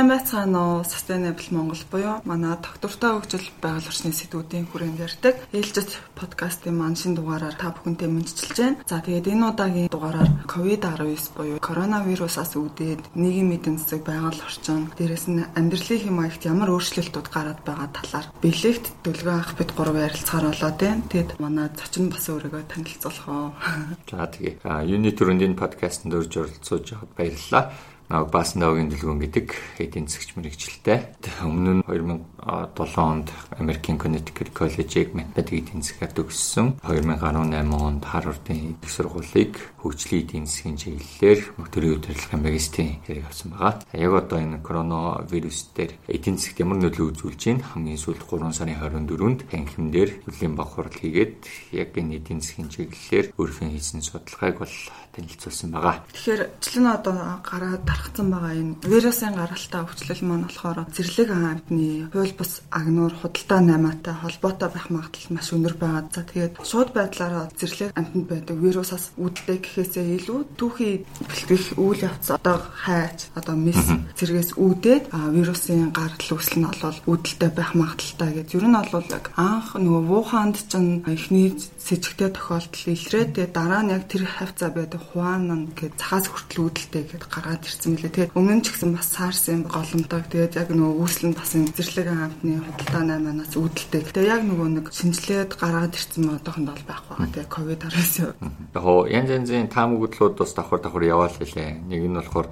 Сайн байцгаана уу Sustainable Монгол буюу манай доктортой хөгжил байгаль орчны сэдвүүдийн хүрээнд ярьдаг ээлжид подкастын маань шинэ дугаараар та бүхэнтэй мэдчилж байна. За тэгээд энэ удаагийн дугаараар COVID-19 буюу коронавирусаас үүдээд нийгмийн эдийн засаг байгаль орчин дээрэс нь амьдралын хэм маягт ямар өөрчлөлтүүд гараад байгаа талаар бэлэгт төлгөө ах бид гурав ярилцахаар болоод байна. Тэгэд манай зочин бас өөрийгөө танилцуулах уу. За тэгээ. А юуны төрөнд энэ подкастт өрж оролцож байгаад баярлалаа. Наг Баснаогийн дэлгүүн гэдэг эдийн засгч мэрэгчлээ. Өмнө нь 2007 онд Америкийн Connecticut College-ийг математик эдийн засгаар төгссөн. 2018 онд Harvard-ын их сургуулийг хөгжлийн эдийн засгийн чиглэлээр төрийн удирдлагын магистрийн хэрэг авсан байгаа. Яг одоо энэ коронавирус дээр эдийн засгт ямар нөлөө үзүүлж байна? Хамгийн сүүлд 3 сарын 24-нд танхимдэр хөлийн баг хурал хийгээд яг энэ эдийн засгийн чиглэлээр өөрийнхөө хийсэн судалгааг бол танилцуулсан байгаа. Тэгэхээр члэн одоо гараад тархацсан байгаа энэ вирусын гаралтай өвчлөл маань болохоор зэрлэг амтны хууль бус агнуур худалдаа наймаатай холбоотой байх магадлал маш өндөр байгаа. За тэгээд шууд байдлаараа зэрлэг амтнд байдаг вирусаас үүддэг гэхээсээ илүү түүхий бэлтгэх үйл явц одоо хайч одоо мис зэрэгээс үүдээд вирусын гарал үүсэл нь бол үүдэлтэй байх магадлалтай гэж. Ер нь бол яг анх нөгөө Вуханд ч эхний сэжигтэй тохиолдол илрээд дараа нь яг тэр хавцаа байдаг Хуан гэж цахаас хүртэл үүдэлтэй гэд гаргаад ирсэн мөлий. Тэгээд өмнө нь ч гэсэн бас SARS-ийн голомтойг тэгээд яг нөгөө үүсэл нь бас зэрлэг хамтны худалдаа 8-аас үүдэлтэй. Тэгээд яг нөгөө нэг шинжилээд гаргаад ирсэн одоохонд бол байх байгаа. Тэгээд ковид-19. Яг янз янзын таамаглалууд бас давхар давхар яваал хэлээ. Нэг нь болохоор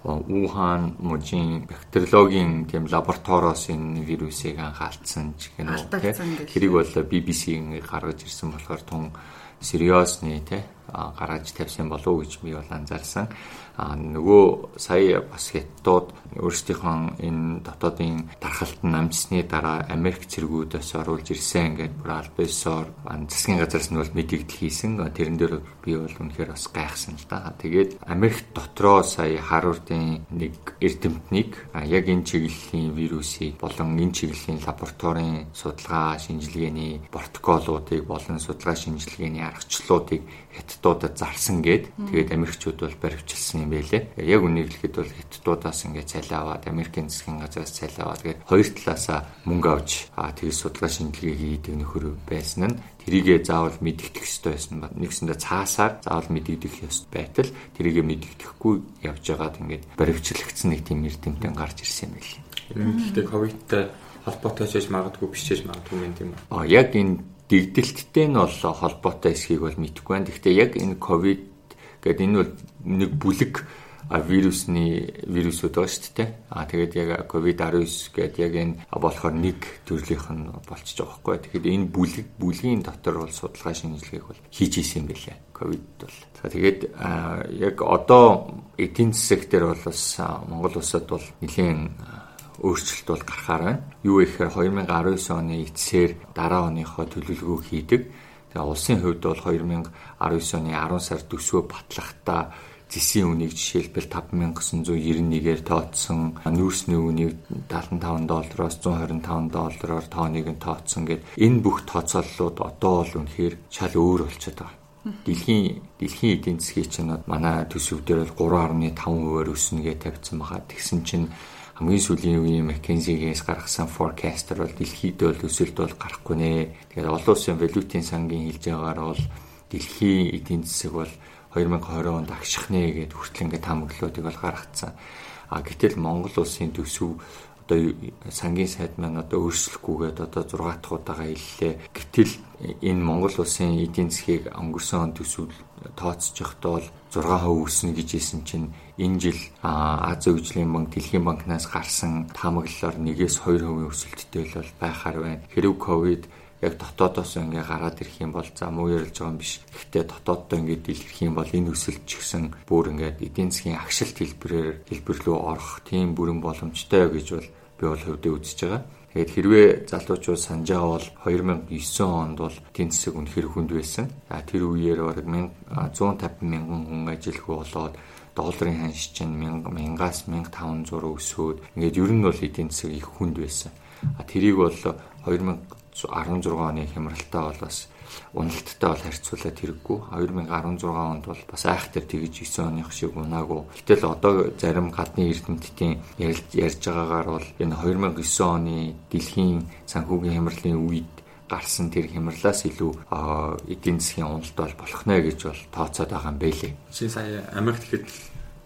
Ухан мужийн бактериологийн тийм лабораториос энэ вирусыг анхаалтсан ч гэнэ үү. Тэрийг бол BBC-ийн гаргаж ирсэн болохоор тун сериосны тий гаргаж тавьсан болов уу гэж би бол анзаарсан. А нөгөө сая бас хятадууд өөрсдийнхөө энэ дотоодын дархалтанд намжсны дараа Америк цэргүүдээс оруулж ирсэн ингээд бүр альбесоор засгийн газараас нь бол мэдээлэл хийсэн. Тэрэн дээр би бол үнэхээр бас гайхсан л да. Тэгээд Америк дотроо сая Харвардын нэг эрдэмтнийг яг энэ чиглэлийн вирусыг болон энэ чиглэлийн лабораторийн судалгаа шинжилгээний протоколуудыг болон судалгаа шинжилгээний аргачлалуудыг хятадуудад зарсан гээд тэгээд Америкчууд бол баривчилсан юм байлээ. Яг үнийг хэлэхэд бол хятадуудаас ингээд цалин аваад Америкийн засгийн газраас цалин аваад тэгээд хоёр талаасаа мөнгө авч аа тэгээд судалгаа шинжилгээ хийдэг нөхөр байсан нь тэрийгэ заавал мэдэгдэх ёстой байсан ба нэгсэндээ цаасаар заавал мэдэгдэх ёстой байтал тэрийгэ мэдэгдэхгүй явж байгаад ингээд баривчлагдсан нэг тийм эрдэмтэн гарч ирсэн юм байлээ. Гэхдээ ковидтай холбоотой ч гэж магадгүй биш ч магадгүй юм тийм үү? Аа яг энэ дэгдэлттэй нь бол холбоотой эсхийг бол мэдэхгүй байна. Гэхдээ яг энэ ковид гэдэг энэ бол нэг бүлэг вирусны вирусууд байгаа шүү дээ. Аа тэгээд яг COVID-19 гэдэг яг энэ болохоор нэг төрлийнх нь болчихж байгаа байхгүй. Тэгэхээр энэ бүлэг бүлгийн дотор бол судалгаа шинжилгээг бол хийж исэн юм байлаа. COVID бол. За тэгээд яг одоо эдийн засаг дээр бол бас Монгол улсад бол нэлийн өөрчлөлт бол гарахаар байна. Юу гэхээр 2019 оны эцсээр дараа оныхоо төлөвлөгөө хийдэг. Тэгээ улсын хувьд бол 2019 оны 10 сар төсвөө батлахдаа зэсийн үнийг жишээлбэл 5991-ээр тооцсон, нүүрсний үнийг 75 доллароос 125 доллараар тооныг нь тооцсон гэд энэ бүх тооцооллууд одоо бол үнэхээр шал өөр болчиход байгаа. Дэлхийн дэлхийн эдийн засгийн чинь манай төсөв дээр бол 3.5%-аар өснө гэж тавьсан байгаа. Тэгсэн чинь хамгийн сүүлийн үеийн McKinsey-гээс гаргасан forecaster бол дэлхийд бол өсөлт бол гарахгүй нэ. Тэгэхээр олон улсын валютын сангийн хэлж байгаагаар бол дэлхийн эдийн засаг бол 2020 онд агших нэ гэдээ хүртэл ингээд таамаглалуудыг бол гаргацсан. А гэтэл Монгол улсын төсөв одоо сангийн сайд маань одоо өөрчлөхгүйгээд одоо 6 дахь удаага хэллээ. Гэтэл энэ Монгол улсын эдийн засгийг өнгөрсөн он төсөв бол 6% өснө гэж хэлсэн чинь энэ жил Аз хөгжлийн банк, Дэлхийн банкнаас гарсан таамаглалаар 1-2% өсөлттэй бол байхаар байна. Хэрэг ковид яг дотоодоос ингээ гараад ирэх юм бол за муу ярилж байгаа юм биш. Гэхдээ дотооддоо ингээ дэлгэрэх юм бол энэ өсөлт ч гэсэн бүр ингээ эдийн засгийн агшилт хэлбэрээр хэлбэр рүү орох тийм бүрэн боломжтой гэж бол би бол хөвдөө үзэж байгаа. Тэгээд хэрвээ залуучууд санаж байгаа бол 2009 онд бол эдийн засаг үнэхэр хүнд байсан. А тэр үеэр бараг 150 мянган хүн ажилгүй болоод долларын ханш чинь 1000 1000-аас 1500 өсөөд ингээд ер нь бол эдийн засаг их хүнд байсан. А тэрийг бол 2000 16 оны хямралтай бол бас уналттай бол харьцуулаад хэрэггүй. 2016 онд бол бас айхтар тэгж 9 оных шиг унаагүй. Гэтэл одоо зарим гадны эрдэмтдийн ярьж байгаагаар бол энэ 2009 оны дэлхийн санхүүгийн хямралын үед гарсан тэр хямралаас илүү эдийн засгийн уналт бол болох нэ гэж бол тооцоод байгаа юм байлээ. Чи сая Америкт ихэд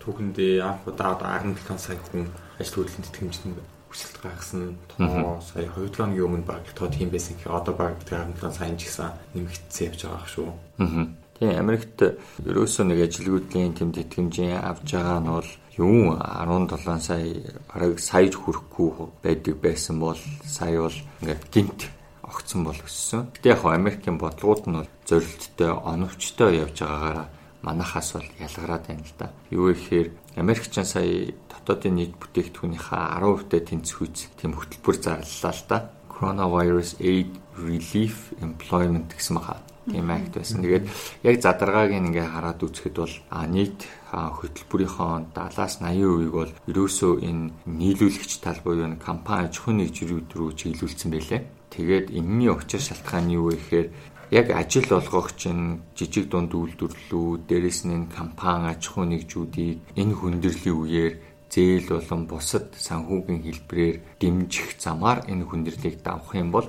түүхэндээ анх удаа 17 сая хүн ажил хөдөлгөөнд тэтгэмжтэй хүсэлт гаргасан тоо сая 2 өдрийн өмнө баг тоо тийм байсан гэхээр одоо баг 17 сая ч гэсэн нэмэгдсэн явж байгаа шүү. Аа. Тийм Америкт ерөөсөө нэг ажилгүйдлийн тэм тэтгэмжийн авж байгаа нь бол юу 17 сая бараг саяж хүрэхгүй байдаг байсан бол сая бол ингээд гинт огцсон бол өссөн. Гэтэ яг Америкийн бодлогууд нь бол зорилттой, оновчтой явж байгаагаараа манахаас бол ялгараад байна л да. Юу гэхээр Америкчан сая дотоодын нийт бүтээгдэхүүнийхээ 10%-тай тэнцвүүц тийм хөтөлбөр зарлалаа л да. Coronavirus Aid Relief Employment гэсэн мага тийм акт байсан. Тэгээд яг задаргааг ингээ хараад үзэхэд бол нийт хөтөлбөрийнхөө 70-аас 80%-ийг бол ерөөсөө энэ нийлүүлэгч тал буюу компани аж ахуйн нэгжрүүд рүү чиглүүлсэн байлээ. Тэгээд энэний учир шалтгаан юу вэ гэхээр яг ажил олгогч нь жижиг дунд үйлдвэрлэлүүд дээрэс нь компани аж ахуй нэгжүүдийг энэ хүндрлийн үеэр зээл болон бусад санхүүгийн хэлбэрээр дэмжих замаар энэ хүндрэлийг давах юм бол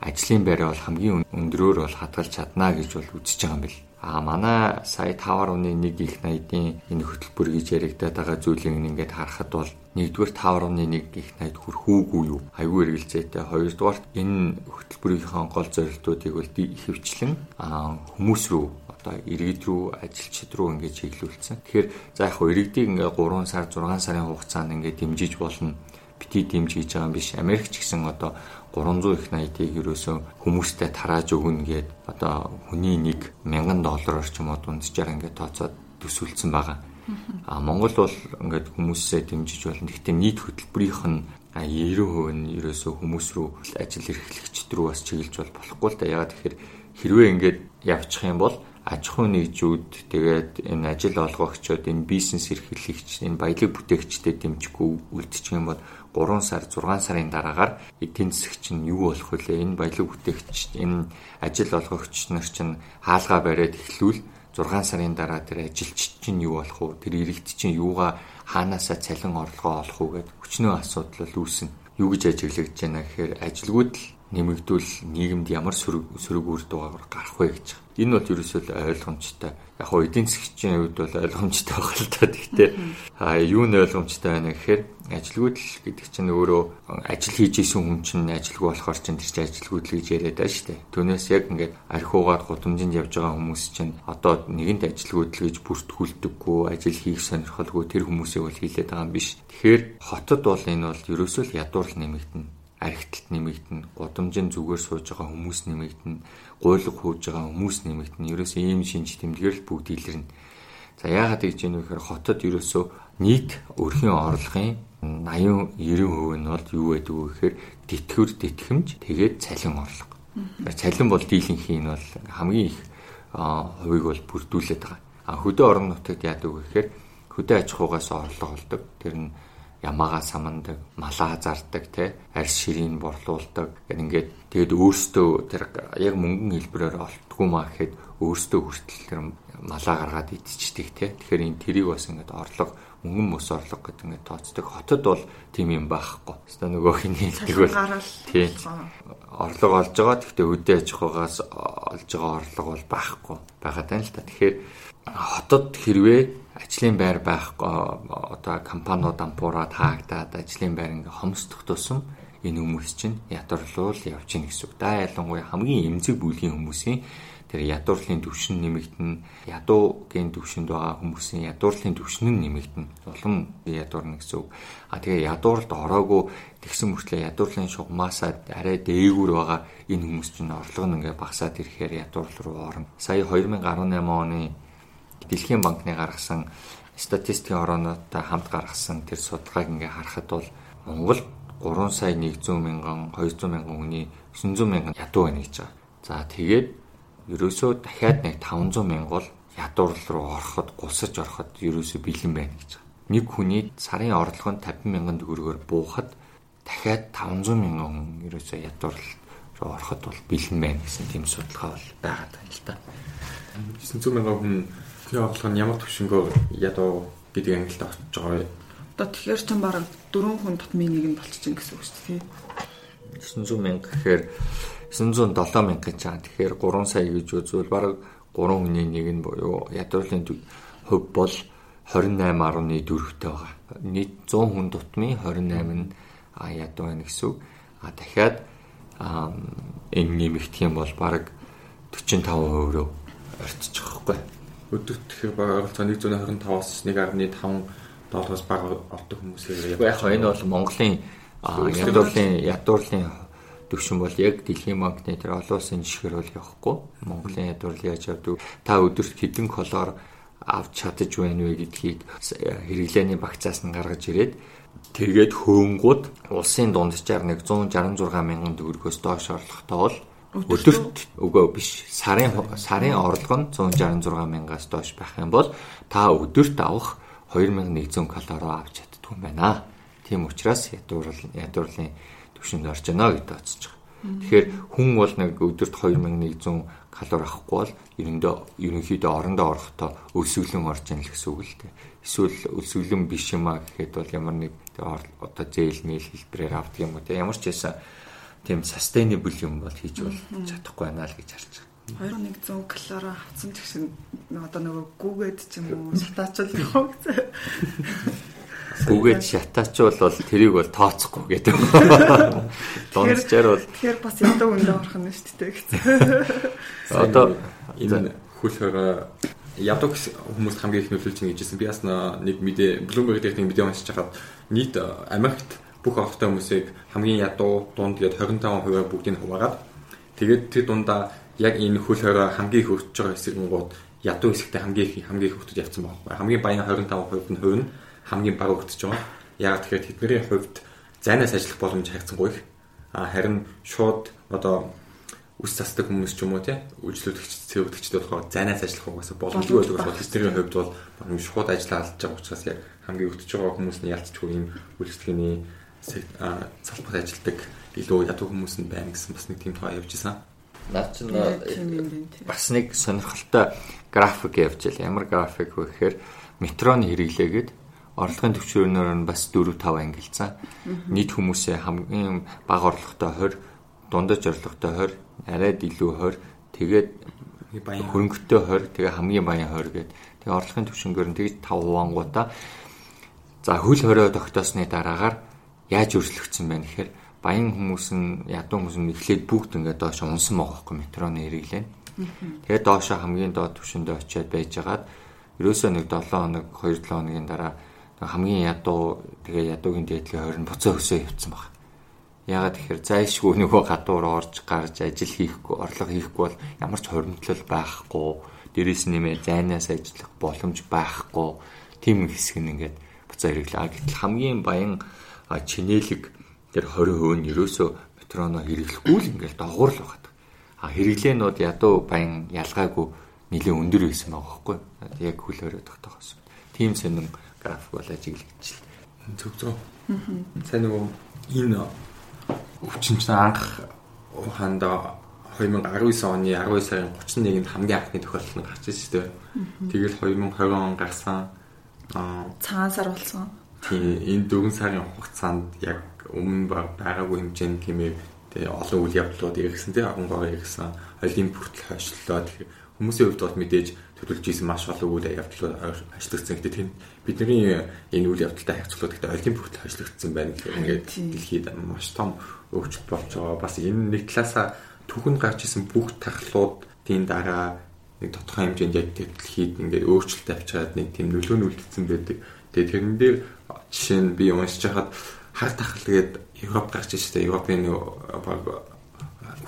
ажлын байраа бол хамгийн өндрөөр бол хадгалж чадна гэж бол үзэж байгаа юм бэл. А манай сая 5.1 их 80-ийн энэ хөтөлбөр гэж яригадаад байгаа зүйлийг ингээд харахад бол нэгдүгээр 5.1 их 80 хүрэх үгүй юу? Айгүй эргэлзээтэй. Хоёрдугаар энэ хөтөлбөрийнхөө гол зорилтуудыг бол ихэвчлэн хүмүүс рүү одоо иргэд рүү ажилчид руу ингээд чиглүүлсэн. Тэгэхээр за яг хөө иргэдийг ингээд 3 сар 6 сарын хугацаанд ингээд дэмжиж болно бити дэмж хийж байгаа юм биш. Америкч гэсэн одоо 300 их 80-ыг ерөөсөө хүмүүстэй тарааж өгнө гэд одоо хүний нэг 1000 доллараар ч юм уу дунджаар ингээд тооцоод төсөөлсөн байгаа. А Монгол бол ингээд хүмүүсээ дэмжиж болно. Гэхдээ нийт хөтөлбөрийнх нь 90% нь ерөөсөө хүмүүс рүү ажил эрхлэгчд рүү бас чиглэж бол болохгүй л да. Ягаад тэгэхээр хэрвээ ингээд явчих юм бол аж ахуй нэгжүүд тэгээд энэ ажил олгогчдод энэ бизнес эрхлэгч энэ баялаг бүтээгчдэд дэмжихгүй үлдчих юм бол 3 сар 6 сарын дараагаар эдийн засагч нь юу болох вүлээ энэ баялаг бүтээгч энэ ажил олгогч нар чинь хаалгаа бариад эхлүүл 6 сарын дараа тэр ажилчид чинь юу болох вэ? Тэр иргэд чинь юугаа хаанаасаа цалин орлогоо олох уу гэд хүчнөө асуудал үүснэ юу гэж ажиглагдж байна гэхээр ажилгүйд л нэмэгдүүл нийгэмд ямар сөрөг сөрөг үр дагавар гарах вэ гэж. Энэ бол ерөөсөө ойлгомжтой. Яг хоо эдийн засгчийн хувьд бол ойлгомжтой байх л та. Гэхдээ а юу нь ойлгомжтой байна гэхээр ажилгүйдэл гэдэг чинь өөрөө ажил хийж исэн хүн чинь ажилгүй болохоор чинь тэр чинь ажилгүйдэл гэж яриад байгаа шүү дээ. Түүнээс яг ингээд архиугаад гудамжинд явж байгаа хүмүүс чинь одоо нэгэнт ажилгүйдэл гэж бүртгүүлдэггүй, ажил хийх сонирхолгүй тэр хүмүүсийг бол хийлээд байгаа юм биш. Тэгэхээр хотод бол энэ бол ерөөсөө л ядуур нэмэгдэнэ архиталт нэмэгдэнэ, гудамжин зүгээр сууж байгаа хүмүүс нэмэгдэнэ, гуйлга хууж байгаа хүмүүс нэмэгдэнэ. Ерөөсөө ийм шинж тэмдгээр л бүгд илэрнэ. За яагаад гэж юм бэ гэхээр хотод ерөөсөө нийт өрхийн орлогын 80 90% нь бол юу байдаг вэ гэхээр тэтгэвэр тэтгэмж тэгээд цалин орлого. Цалин бол дийлэнхийн нь бол хамгийн их хувийг бол бүрдүүлээд байгаа. А хөдөө орон нутагт яадаг вэ гэхээр хөдөө аж ахуйгаас орлого олдог. Тэр нь ямаагаа самандаг, малаа зардаг, те арьс ширийн борлуулдаг. Ингээд тэгэд өөртөө тэр яг мөнгөн хэлбэрээр олддгүй маа гэхэд өөртөө хүртэл тэр малаа гаргаад идчихдэг те. Тэгэхээр энэ тэрийг бас ингээд орлого мөнгөн мөс орлого гэдэг ингээд тооцдог. Хотод бол тийм юм байхгүй. Хэвээ нөгөө хиний хэлдэг бол тийм орлого олж байгаа. Гэхдээ өдөө аж ахуйгаас олж байгаа орлого бол байхгүй байгаа тань л та. Тэгэхээр хотод хэрвээ ажлын байр байхгүй одоо компаниуд ампуураад хаагдаад ажлын байр ингээ хомсдох тусам энэ хүмүүс чинь ядуурлуул явж гин гэсэн үг. Да ялангуяа хамгийн эмзэг бүлгийн хүмүүсийн тэр ядуурлын төвшин нэмэгдэнэ. Ядуугийн төвшөнд байгаа хүмүүсийн ядуурлын төвшин нь нэмэгдэнэ. Улам ядуурна гэсэн үг. А тэгээ ядуурлд ороогүй тэгсэн мөртлөө ядуурлын шугамаасаа арай дээгүүр байгаа энэ хүмүүс чинь орлого нь ингээ багасаад ирэхээр ядуурл руу орно. Сая 2018 оны Дэлхийн банкны гаргасан статистикийн ороонотой хамт гаргасан тэр судалгааг ингээ харахад бол Монгол 3 сая 100 мянган 200 мянган хүний 900 мянган ядуу байна гэж байгаа. За тэгээд ерөөсөө дахиад нэг 500 мянга бол ядуурл руу ороход гусаж ороход ерөөсөө бэлэн байна гэж байгаа. Нэг хүний сарын орлого нь 50 мянган төгрөгөөр буухад дахиад 500 мянган хүн ерөөсөө ядуурл ороход бол бэлэн байна гэсэн тийм судалгаа бол байгаа юм л да. 900 мянган хүн Тэрхүү орлого нь ямар төвшнгөө ядуу гэдэг ангилд орчиж байгаа вэ? Одоо тэгэхээр ч бараг 4 хүн дотмын нэг нь болчих чинь гэсэн үг шүү дээ. 900 мянга гэхээр 907 мянга гэж байгаа. Тэгэхээр 3 сая гэж үзвэл бараг 3 хүний нэг нь буюу ядуурлын хөв бол 28.4 тэй байгаа. Нийт 100 хүн дутмын 28 нь ядуу байна гэсэн үг. А дахиад энэ нэмэгдэх юм бол бараг 45% рүү орчих واخгүй. Өдөрт тэгэхээр баг оролцоо 125-аас 1.5 доллараас бага ордог хүмүүсээр яг энэ бол Монголын ядуурлын ядуурлын төвшин бол яг дэлхийн банкны тэр олон улсын жишгээр бол явахгүй. Монголын ядуурл яаж явдаг? Та өдөрт хэдэн колор авч чадаж байна вэ гэдгийг хэрэглээний багцаас нь гаргаж ирээд тэгээд хөөнгууд улсын дунджаар нэг 166 мянган төгрөгөөс доош орлоготой бол өдөрт өгөө биш сарын сарын орлого нь 166 мянгаас доош байх юм бол та өдөрт авах 2100 калори авч чаддгүй юм байна. Тийм учраас ядуурл ядуурлын түвшинд орж байна гэдээ оцож байгаа. Тэгэхээр хүн бол нэг өдөрт 2100 калори авахгүй бол ерөндөө ерөнхийдөө орондоо орохдоо өсвөлэн орж ийн л гэсэн үг л дээ. Эсвэл өсвөлэн биш юм а гэхэд бол ямар нэг одоо зээл мэйл хэлбэрээр авдаг юм уу те ямар ч байсан тийм sustainable юм бол хийж бол чадахгүй байна л гэж харж байгаа. 2100 калори авсан ч гэсэн одоо нөгөө гүгээд ч юм уу шатаачл явах гэсэн. Гүгээд шатаачвал бол тэрийг бол тооцохгүй гэдэг. Донцчаар бол Тэгэхээр бас ядуу өндөө орох нь шүү дээ гэсэн. Одоо энэ хөл хороо ядуу хүмүүс хамгийн их нөлөөлж байгаа гэжсэн. Би бас нэг мэдээ Bloomberg дээр нэг мэдээ уншиж хахад нийт Америкт бүх орохтой хүмүүсийг хамгийн ядуу дунд гээд 25%-аар бүгдийг хуваагаад тэгээд тэр дундаа яг энэ хөл хороо хамгийн их өртөж байгаа хэсэгнгууд ядуу хэсэгтээ хамгийн их хамгийн их өртөж явцсан байна. Хамгийн баян 25% нь хувь нь хамгийн бага өртөж байгаа. Яг тэгэхээр тэдний хувьд зайнаас ажиллах боломж хайгцсангүй их. А харин шууд одоо үс засдаг хүмүүс ч юм уу тий үйлчлүүлэгч цэвэрлэгчдүүд болохоор зайнаас ажиллах угаасаа боломжгүй байдаг болохоор тэдний хувьд бол шууд ажиллаа алдж байгаа учраас яг хамгийн өртөж байгаа хүмүүс нь ялцчихгүй юм үйлчлэгээний салбарт ажилдаг илүү ядуу хүмүүс нь байна гэсэн бас нэг тийм тоо явж исэн. Наад чинь бас нэг сонирхолтой график явж байл. Ямар график вэ гэхээр метроны хэрэглээгээд орлогын төвчөрөөр нь бас 4 5 ангилсан. Нийт хүмүүсээ хамгийн бага орлоготой 20, дундаж орлоготой 20, арайд илүү 20, тэгээд хөрөнгөтэй 20, тэгээ хамгийн баян 20 гээд тэгээ орлогын төвшнгөөр нь тэгж 5 хуваангуудаа за хөл хорой тогтоосны дараагаар яаж өөрчлөгдсөн байна гэхээр баян хүмүүс нь ядуу хүмүүс нь эхлээд бүгд ингээд доош унсан байгаа байхгүй метроны хэрэглээ. Тэгээд доошо хамгийн доод түвшиндээ очиад байжгаад ерөөсөө нэг 7 хоног 2 7 хоногийн дараа хамгийн ядуу тэгээ ядуугийн дээдлийн хорин буцаа өсөө явцсан баг. Ягаад тэгэхээр зайшгүй нөгөө гадуур орж гарч ажил хийхгүй, орлого хийхгүй бол ямар ч хоримтлал байхгүй, дээрээс нэмээ зайнаас ажиллах боломж байхгүй. Тийм хэсэг нь ингээд буцаа хэрэглээ. Гэтэл хамгийн баян чинэлэг тэр 20% нь ерөөсөө метроно хэрэглэхгүй л ингээд доогуур л байгаа. А хэрэглээнүүд ядуу баян ялгаагүй нэлээд өндөр байсан байгаа байхгүй. Яг хөл өрөө тогтоохоос. Тим сонин график бол ажиглагдчихлаа. Зөв зөв. Сайн нөгөө энэ өвчнч анх ухаанда 2019 оны 12 сарын 31-нд хамгийн анхны тохиолдол нь гарч ирсэн шүү дээ. Тэгэл 2020 он гарсан аа цагаан сар болсон. Тийм энэ 4 сарын хугацаанд яг өмнө байгаагүй хэмжээнд хэмээг тэгээ олон үйл явдлууд иргэсэн тэгээ оронгоор иргэсэн олимп хүртэл хойшлоо тэгэхээр хүмүүсийн хувьд бол мэдээж төлөвлөж исэн маш олон үйл явдлууд ажиллагдсан. Гэхдээ тийм бидний энэ үйл явдалтай харьцуулахад гэхдээ олимп хүртэл хойшлогдсон байна гэхээр ингээд дэлхийд маш том өөрчлөлт болж байгаа. Бас энэ нэг талаасаа түүхэнд гарч исэн бүх тархлуудын дараа нэг тодорхой хэмжээнд яг дэлхийд ингээд өөрчлөлт авчираад нэг тийм нөлөө нь үлдсэн байдаг. Тэгээ тэрэн дээр жишээ нь би уншиж хахад хар тахал гээд Европ гарч ирсэн. Европын баг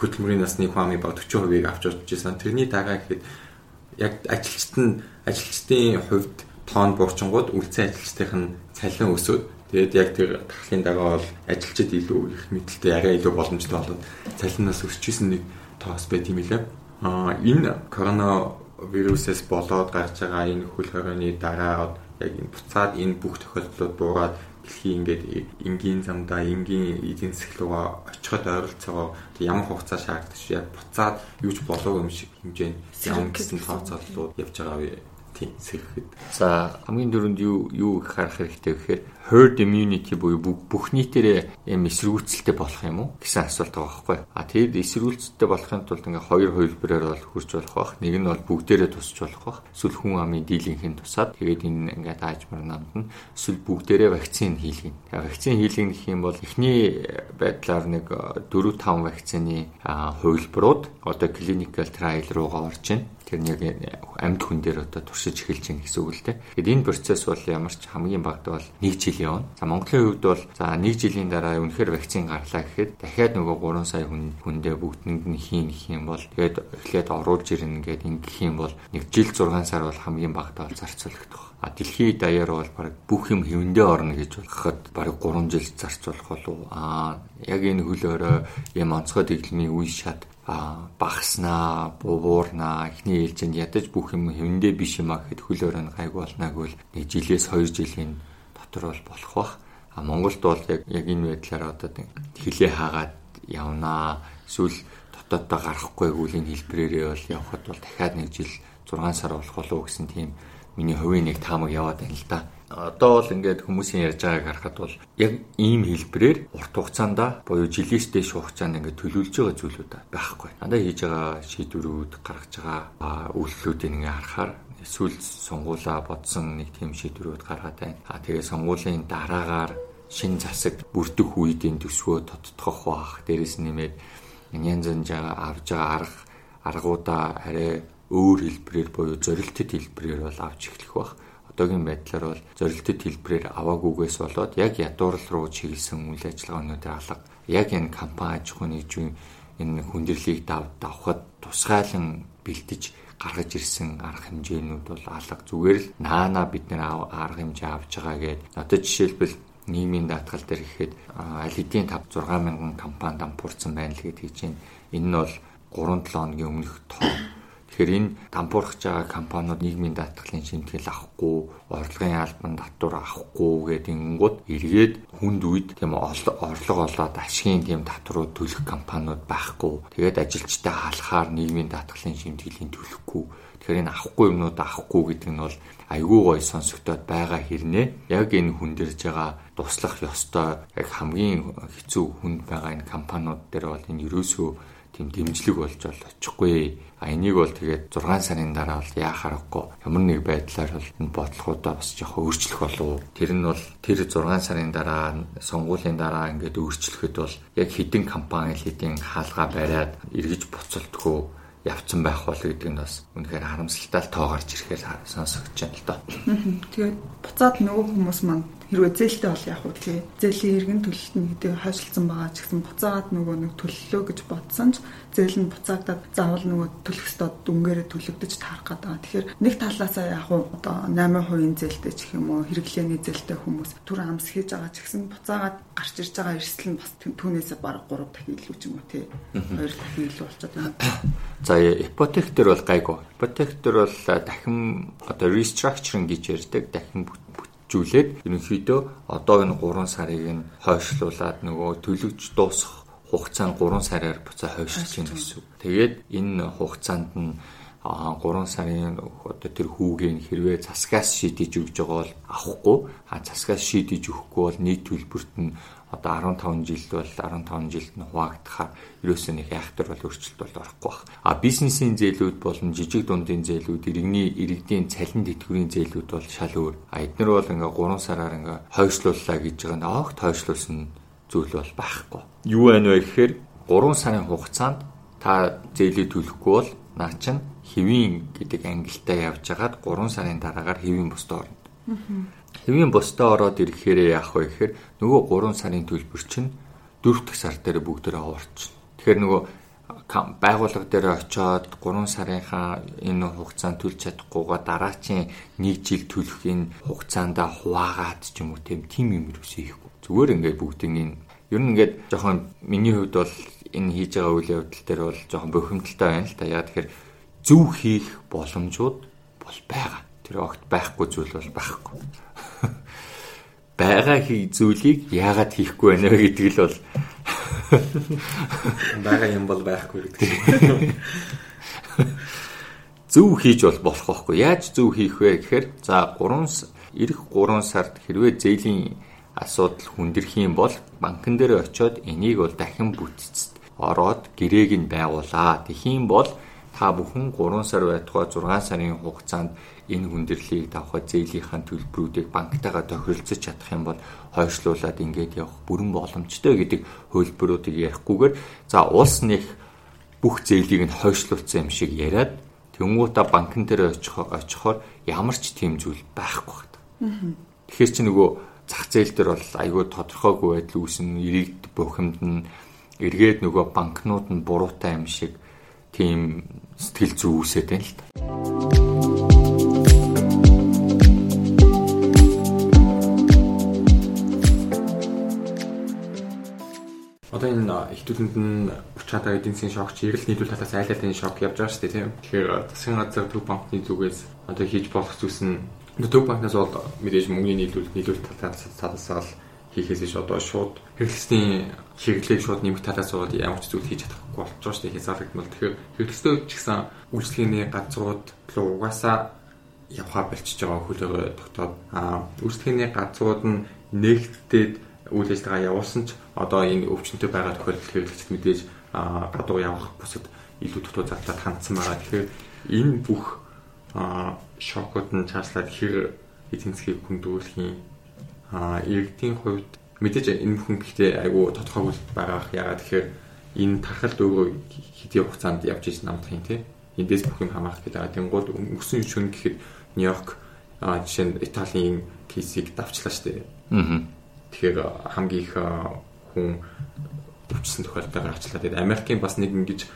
хөдөлмөрийн насны хүн амын баг 40%-ийг авч удажсэн. Тэрний дараа гэхэд яг ажилчид нь ажилчдын хувьд тоон буурчингууд үлцэн ажилчдын нь цалин өсөөд тэгээд яг тэр тахлын дараа бол ажилчид илүү их мэдлэлтэй арай илүү боломжтой болоод цалинаас өсчихсэн нэг тоос байт юм лээ. Аа энэ корона вирусээс болоод гарч байгаа энэ хөл хорионы дараа яг энэ буцаад энэ бүх тохиолдлууд буураад дэлхийн ингээд энгийн замдаа энгийн эдийн засаг руугаа очиход ойролцоогоо ямар хугацаа шаардаж яг буцаад юуж болов юм шиг хэмжээнд явна гэсэн тооцооллууд явж байгаа тийм сэрхэд. За хамгийн дөрөнд юу юу харах хэрэгтэй гэхээр herd immunity буюу бүх нийтээрээ юм эсэргүүцэлтэй болох юм уу гэсэн асуулт байгаа байхгүй. А тэгэд эсэргүүцэлтэй болохын тулд ингээ хоёр хувилбараар бол хурж болох бах. Нэг нь бол бүгдээрээ тусч болох бах. Эсвэл хүн амын дийлэнхийн тусаад тэгээд энэ ингээ даажмар намд нь эсвэл бүгдээрээ вакцин хийлгэнэ. Вакцин хийлгэх юм бол эхний байдлаар нэг 4 5 вакцины хувилбарууд одоо clinical trial руугаа орж байна тэр нэг амьд хүн дээр одоо туршиж эхэлж байна гэсэн үг л дээ. Тэгэд энэ процесс бол ямар ч хамгийн багт бол 1 жил явна. За Монголын хувьд бол за 1 жилийн дараа үнэхээр вакцин гарлаа гэхэд дахиад нөгөө 3 сая хүн хүндээ бүгдэнд нь хийн гэх юм бол тэгээд эхлээд оруулж ирнэ гэд ингэх юм бол 1 жил 6 сар бол хамгийн багт бол зарцуулагдах. А дэлхийн даяар бол баг бүх юм хэвэндээ орно гэж болоход баг 3 жил зарцуулах болов. А яг энэ хөлөөрөө юм онцгой дэглэмийн үе шат багснаа, бууурнаа, эхний ээлжинд ядаж бүх юм хэвэндээ биш юм а гэхэд хөл өрөөнд гайг болнаг бол нэг жилээс 2 жилийн дотор бол болох бах. А Монголд бол яг яг энэ байдлаар одоо хилээ хаагаад явнаа. Эсвэл дотооддоо гарахгүй гүлийн хэлбэрээрээ бол явхад бол дахиад нэг жил 6 сар болох болов гэсэн тийм миний хувийн нэг таамаг яваад байна л да одоо бол ингээд хүмүүсийн ярьж байгааг харахад бол яг ийм хэлбэрээр урт хугацаанд буюу жилээс дээш хугацаанд ингээд төлөвлөж байгаа зүйлүүд байхгүй. Надад хийж байгаа шийдвэрүүд гаргаж байгаа үйлчлүүдийг ингээд харахаар эсвэл сонгуулаа бодсон нэг тийм шийдвэрүүд гаргаад байна. А тэгээ сонгуулийн дараагаар шин засаг бүрдэх үед энэ төсвөө тодтогох бах. Дээрэс нэмээд янз янз авж байгаа арга аргуудаа арай өөр хэлбэрээр буюу зорилттой хэлбэрээр бол авч эхлэх бах одоогийн байдлаар бол зорилттой хэлбэрээр аваагүйгээс болоод яг ядуурл руу чиглэсэн үйл ажиллагаануудын алга яг энэ компани аж ахуйн нэгжийн энэ хүндрэлийг давхад тусгайлан бэлтэж гаргаж ирсэн арга хэмжээнүүд бол алга зүгээр л наана бид нэр арга хэмжээ авч байгаа гэдэг. Одоо жишээлбэл нийгмийн даатгал дээр гэхэд аль хэдийн 5 6 мянган компани дампуурсан байна л гэж хийж байна. Энэ нь бол 3 7 хоногийн өмнөх тоо Тэгэхээр энэ дампуурхаж байгаа компаниуд нийгмийн даатгалын шимтгэл авахгүй, орлогын албан татвар авахгүй гэдэг ингэнгүүт эргээд хүнд үед тийм орлого олоод ашигын тийм татварууд төлөх компаниуд байхгүй. Тэгээд ажилчтай халахаар нийгмийн даатгалын шимтгэлийн төлөхгүй. Тэгэхээр энэ авахгүй юмнууд авахгүй гэдэг нь бол айгүй гой сонсогдоод байгаа хэрнээ яг энэ хүндэрж байгаа туслах ёстой яг хамгийн хэцүү хүнд байгаа энэ компаниуд дээр бол энэ ерөөсөө тийм дэмжлэг болж бол очихгүй. А энийг бол тэгээд 6 сарын дараа бол яа харахгүй ямар нэг байдлаар бол энэ бодлогоудаа бас жоохон өөрчлөх болов. Тэр нь бол тэр 6 сарын дараа сонгуулийн дараа ингээд өөрчлөхөд бол яг хідэн компани хэдийн хаалгаа бариад эргэж буцалтгүй явцсан байх бол гэдэг нь бас үнэхээр харамсалтай тоо гарч ирэхээр сонсогдож байна л доо. Тэгээд буцаад нөгөө хүмүүс маань хэрвээ зээлтэй бол яг уу тий зээлийн иргэн төлөлт нь гэдэг хойшлцсан байгаа ч гэсэн буцаагаад нөгөө нэг төлөлөө гэж бодсон ч зээл нь буцаагдаад заавал нөгөө төлөх ёстой дүнгээрээ төлөгдөж таарах гэдэг. Тэгэхээр нэг талаасаа яг уу одоо 8% зээлтэй ч юм уу хэрэглээний зээлтэй хүмүүс түр амс хийж байгаа ч гэсэн буцаагаад гарч ирж байгаа эрсдэл нь бас түүнээсээ бараг 3 дахин илүү ч юм уу тий 2 дахин илүү болчиход байна. За ипотек дээр бол гайгүй. Ипотек дээр бол дахин одоо restructuring гэж ярьдаг дахин хөгжүүлээд ерөнхийдөө одоо энэ 3 сарыг нь хойшлуулад нөгөө төлөвж дуусах хугацаа нь 3 сараар буцаа хойшлж гин гэсэн. Тэгээд энэ хугацаанд нь 3 сарын одоо тэр хүүгийн хэрвээ засгаас шийдэж өгж байгаа бол авахгүй а засгаас шийдэж өгөхгүй бол нийт төлбөрт нь одоо 15 жил бол 15 жилд нь хуваагдахаар ерөөсөө нэг айхтар бол өөрчлөлт бол орохгүй баг. А бизнесийн зээлүүд болон жижиг дундын зээлүүд, иргэний иргэдийн цалин тэтгэврийн зээлүүд бол шал өөр. А эдгээр бол ингээ 3 сараар ингээ хойшлууллаа гэж байгаа нь огт хойшлуулсан зүйл бол байхгүй. Юу байна вэ гэхээр 3 сарын хугацаанд та зээлээ төлөхгүй бол наа чин хэвийн гэдэг ангилтаа явж хагаад 3 сарын дараагаар хэвийн бусдад орно. Хэвийн бусдаа ороод ирэхээр яах вэ гэхээр нөгөө 3 сарын төлбөр чинь 4 дахь сар дээр бүгдээрээ ховорчихно. Тэгэхээр нөгөө байгууллага дээр очиод 3 сарынхаа энэ хугацаанд төлж чадахгүйгаа дараачийн 1 жил төлөх энэ хугацаанд хуваагаад ч юм уу тийм тим юм юусэн хийхгүй. Зүгээр ингээд бүгдийн энэ ер нь ингээд жоохон миний хувьд бол энэ хийж байгаа үйл явдал дээр бол жоохон бохимдолтой байна л да. Яа тэгэхээр зөв хийх боломжууд бол байгаа. Тэр огт байхгүй зүйл бол байхгүй байгаа зүйлийг яагаад хийхгүй байна вэ гэдэг л бол байгаа юм бол байхгүй гэдэг. Зөв хийж бол болох байхгүй. Яаж зөв хийх вэ гэхээр за 3 эх 3 сард хэрвээ зээлийн асуудал хүндэрх юм бол банкн дээр очиод энийг бол дахин бүтцэд ороод гэрээг нь байгуулаа. Тэхийн бол та бүхэн 3 сар байтугай 6 сарын хугацаанд энэ хүндрэлийг давхад зээлийнхаа төлбөрүүдийг банктайгаа тохиролцож чадах юм бол хойшлуулад ингээд явах бүрэн боломжтой гэдэг хөлбөрүүдийг ярихгүйгээр за улс нэх бүх зээлийг нь хойшлуулсан юм шиг яриад тэнгуутаа банкн дээр очихоор ямар ч тийм зүйл байхгүй байна. Тэгэхээр чи нөгөө зах зээл дээр бол айгүй тодорхойгүй байдал үүснэ, иргэд бухимдна, эргээд нөгөө банкнууд нь буруутай юм шиг тийм сэтгэл зүй үүсээд байна л та. Одоо энэ ихтүүлэнд нь учаатаа эдийн засгийн шок чи эрэл нийлүүл талаас айл айлын шок явж байгаа шүү дээ тийм. Тэгэхээр засгийн газар төв банкны зүгээс одоо хийж болох зүйлс нь төв банкнаас бол мэдээж мөнгөний нийлүүл нийлүүл талаас талаас л хийхээс иш одоо шууд хэрэглэсний хэрэглээг шууд нэмэх талаас бол ямар ч зүйл хийж чадахгүй болж байгаа шүү дээ хязгаарлагдмал. Тэгэхээр хэрэглэстэй ч гэсэн үйлчлэгээний газрууд руу угаасаа явхаа болчихж байгаа хөлөөгөө тогтоод аа үйлчлэгээний газрууд нь нэгтдээд үйл ажиллагаа явуулсан ч одоо энэ өвчнөд байгаа тохиолдол хэрэглэгчд мэдээж гадуур явах бусад илүү дутуу зардал хандсан байгаа. Тэгэхээр энэ бүх шокууд нь цаашлаад хэр эдийн засгийг хүндүүлэхийн иргэдийн хувьд мэдээж энэ бүхэн гэхдээ айгүй тодорхойгүй байгаа. Ягаад тэгэхээр энэ тархалт өөрөө хэдийн хугацаанд явж иж намдах юм тий. Эндээс бүх юм хамаарах гэдэг. Тэнгууд өнгөрсөн шөнө гэхэд Нью-Йорк жишээ нь Италийн кейсийг давчлаа дээ. Аа Тэгэхээр хамгийн их хүн өвчсөн тохиолдол гарчлаа. Тэгээд Америкийн бас нэг ингэж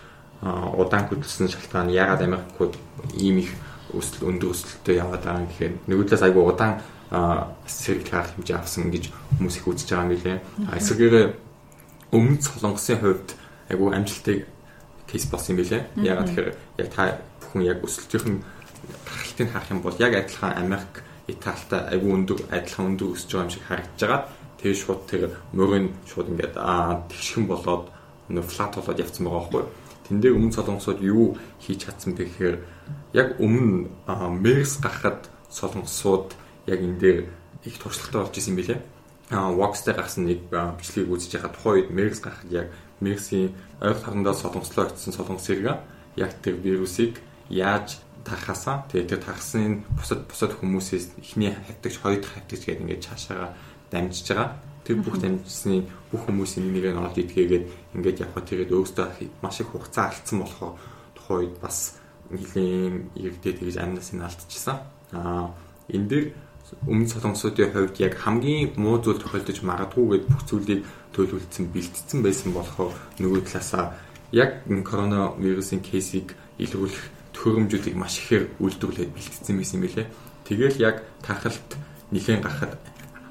удаан хөдөлсөн шалтгаан ягаад Америкууд ийм их өсөл өндөр өсөлтөд яваад байгаа юм гэхээр нөгөө талаас айгүй удаан сэргэл гарах хэмжээ авсан гэж хүмүүс их үзэж байгаа юм билээ. Эсвэргээр өмнөд солонгосын хувьд айгүй амжилтыг кейс болсон юм билээ. Ягаад тэгэхээр яг та бүхэн яг өсөлтийн тархалтыг харах юм бол яг адилхан Америк Италитай айгүй өндөр адилхан өндөр өсөж байгаа юм шиг харагдаж байгаа. Тэгээ шууд тэр мөрийн шууд ингээд аа тэгшхэн болоод нөө флат болоод явцсан байгаа байхгүй. Тэн дээр өмнө солонгосууд юу хийж чадсан бэ гэхээр яг өмнө мерс гарахад солонгосууд яг энэ дээр их туршлагатай болж исэн билээ. Аа Vox дээр гарсан нэг бичлэгийг үзэж яхад тухайн үед мерс гарахад яг мерсийн ойр харандаа солонгослоо очсон солонгос хэрэг яг тэр вирусыг яаж тархасаа тэгээ тэр тархсны бусад бусад хүмүүсээс эхний хавтагч хоёр дахь хавтагч гэдэг ингээд цаашаага дамжиж байгаа. Тэр бүх дамжсны бүх хүмүүсийн нь олж идгээгээд ингээд явхад тэгээд өөрөөсөө маш их хугацаа алдсан болохоор тухайн үед бас нэлийн иргэдэд тэгж амнаас нь алдчихсан. Аа энэ дэр өмнө солонгосуудын хувьд яг хамгийн муу зүйл тохиолдож магадгүй гэд бүх зүйлийг төлөвлөсөн бэлтгэсэн байсан болохоор нөгөө талаасаа яг коронавирусын кейсийг илрүүлэх төхөөрөмжүүдийг маш ихээр үйлдвэрлээд бэлтгэсэн байсан юм билээ. Тэгэл яг тархалт нэхэн гарахад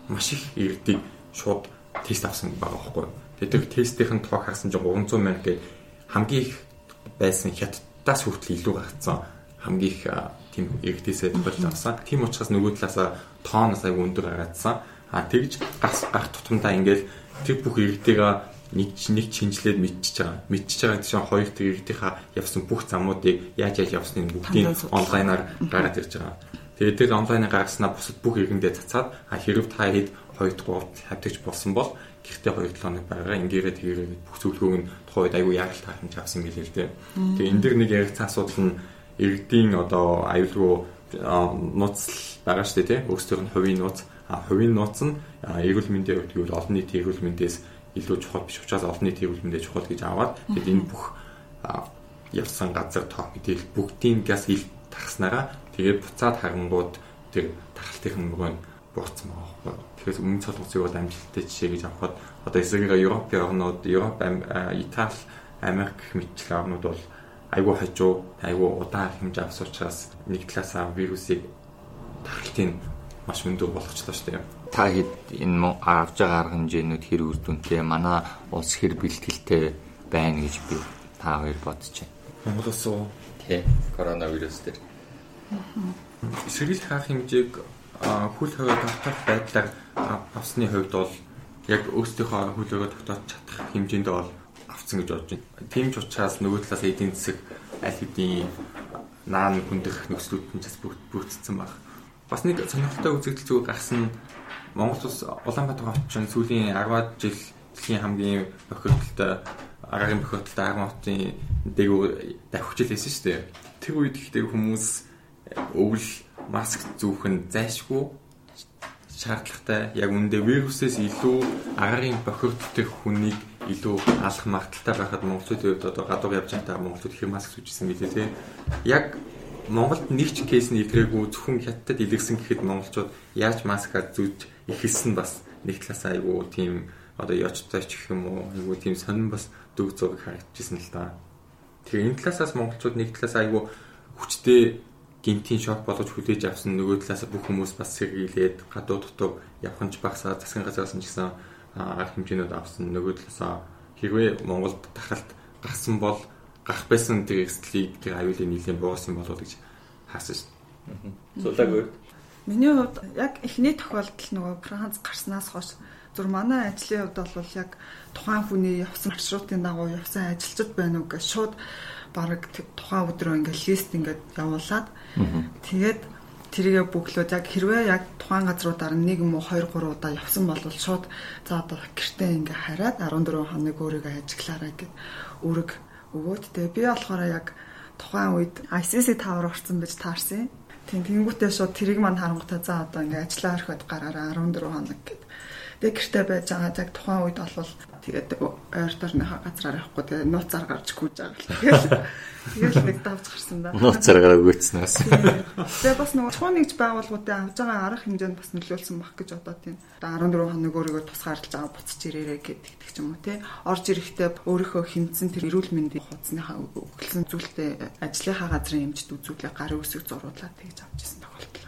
маш их иргэдийг шууд тест авсан байгаа байхгүй. Тэгээд тестийн тоог харсан чинь 300 мянга гээд хамгийн их байсан хятадаас хүртэл илүү гарцсан хамгийн их тийм иргэдээсээ тохиолдол авсан. Тийм учраас нөгөө талаасаа тооноос аяг өндөр гаргаадсан. А тэгж гас гах тутамдаа ингээл тэр бүх иргэдийгээ нэг нэг чинжлээд мэдчихэж байгаа. Мэдчихэж байгаа гэсэн хоёр тэр иргэдийнхаа явсан бүх замуудыг яаж яаж явсныг бүгдийг онлайнаар гаргаад ирж байгаа. Тэгээд тэр онлайнаар гаргаснаа бусад бүх иргэндээ цацаад а хэрв та хэд 2 дугаар хавтагч болсон бол гэртээ 2 7 хоног байгаа. Ингээрээ тэгээрээ бүх зөвлөгөөг нь тухайд айгүй яралт хахимж авсан мэлээ л дээ. Тэгээ энэ дэр нэг ярилцсан асуудал нь иргэдийн одоо аюулгүй нууц байгаа шүү дээ тий. Өөрсдийнх нь хувийн нууц. А хувийн нууц нь эрүүл мэндийн хувьд гэвэл олон нийтийн эрүүл мэндээс илүү чухал биш учраас олон нийтийн эрүүл мэндээ чухал гэж аваад тэгээд энэ бүх явсан газар тоог мэдээлэл бүгдийн газ ил тархснараа Тэгээд буцаад харангууд тэр тархалтын мөрөө буурсан байгаа байхгүй. Тэгэхээр өмнө солонгосыг бол амжилттай жишээ гэж авахад одоо эсрэгээр Европын орнууд, Европ, Итали, Америк мэтчлэн орнууд бол айгүй хажуу, айгүй удаан хэмжээ авсан учраас нэг талаасаа вирусыг тархалтын маш өндөр болгочлоо шүү дээ. Та хэд энэ авж байгаа арга хэмжээнүүд хэр үр дүнтэй, манай улс хэр бэлтгэлтэй байна гэж би та хоёр бодож байна. Монгол улс уу? Тий, коронавирус дээр Сэргийл хаах хэмжээг хөл хаваа тогтоох байдлаар авсны хувьд бол яг өөрсдийнхөө хөлөөгөө тогтоож чадах хэмжээнд бол авцсан гэж бодож байна. Тийм ч учраас нөгөө талаас эдийн засаг аль хэдийн наан хүндэх нөхцлүүд нь бас бүрдсэн баг. Бас нэг сонирхолтой үзэгдэл зүгээр гарсан Монгол улс Улаанбаатар хотын сүүлийн 10-аад жил дэлхийн хамгийн бохирдолтой агаарын бохирдолтой аган хотын дээгүүр давхиж лээсэн шүү дээ. Тэр үед ихтэй хүмүүс өвөл маск зүүх нь зайшгүй шаардлагатай яг үндэ вирусээс илүү агаарын бохирдолтой хүнийг илүү алах магадaltaй байхад монголчуудын хувьд одоо гадуур явж байхдаа монголчууд их маск зүүжсэн билээ тий. Яг Монголд нэг ч кейс нь илрээгүй зөвхөн хятадд илэрсэн гэхэд монголчууд яаж маскаа зүүж эхэлсэн бас нэг талаас айгүй тийм одоо ёчтой ч гэх юм уу айгүй тийм сонирн бас дүг зураг харагдчихсан л да. Тэгээ энэ талаасаас монголчууд нэг талаас айгүй хүчтэй гинтийн шок болгож хүлээж авсан нөгөө талаас бүх хүмүүс бас сэргийлээд гадуу дотор явханч багсаа засгийн газраас нь ч гэсэн арга хэмжээнүүд авсан нөгөө талаас хэрвээ Монголд тахалт гарсан бол гарах байсан тэр эрсдлийг тэр аюулын нийлэн буусан болов гэж хаасан шин. Суулаагүй. Миний хувьд яг эхний тохиолдол нөгөө Франц гарснаас хойш зүр манай ажлын хувьд бол яг тухайн хүний явсан маршрутын дагуу явсан ажилчид байна уу гэж шууд баг тухайн өдрөө ингээд лист ингээд явуулаад тэгээд тэрийгэ бүглөөд яг хэрвээ яг тухайн газруудаар нэг юм уу 2 3 удаа явсан бол шууд за одоо гэртээ ингээ хараад 14 хоног өөрийгөө ажиглаарай гэд үүрэг өгөөд тэгээ би болохоор яг тухайн үед ICC тавар орсон байж таарсан. Тийм тэнгуүтээ шууд тэрийг мань харангуйтай за одоо ингээ ажиллаа орхиод гараараа 14 хоног гэд. Тэгээ гэртээ байж байгаа яг тухайн үед бол тэгээд ойр дорныхаа газраар явахгүй тэгээ нууцаар гарч гүйж байгаа л. Тэгэл тэгэл нэг давж гарсан да. Нууцаар гараа гүйцснээс. Тэгээ бас нөгөө чухал нэгж байгууллагуудын авж байгаа арга хэмжээнд бас нөлөөлсөн баг гэж одоо тийм. Одоо 14 хоног өөрийгөө тусгаарлаж байгаа буцаж ирээрээ гэдэг ч юм уу тий. Орж ирэхдээ өөрийнхөө хэмцэн тэр эрүүл мэндийн хуудасныхаа өгүүлсэн зүйлтэй ажлынхаа газрын эмчд үзүүлээ гарын үсэг зуруудлаад тэгж авч ирсэн тохиолдол.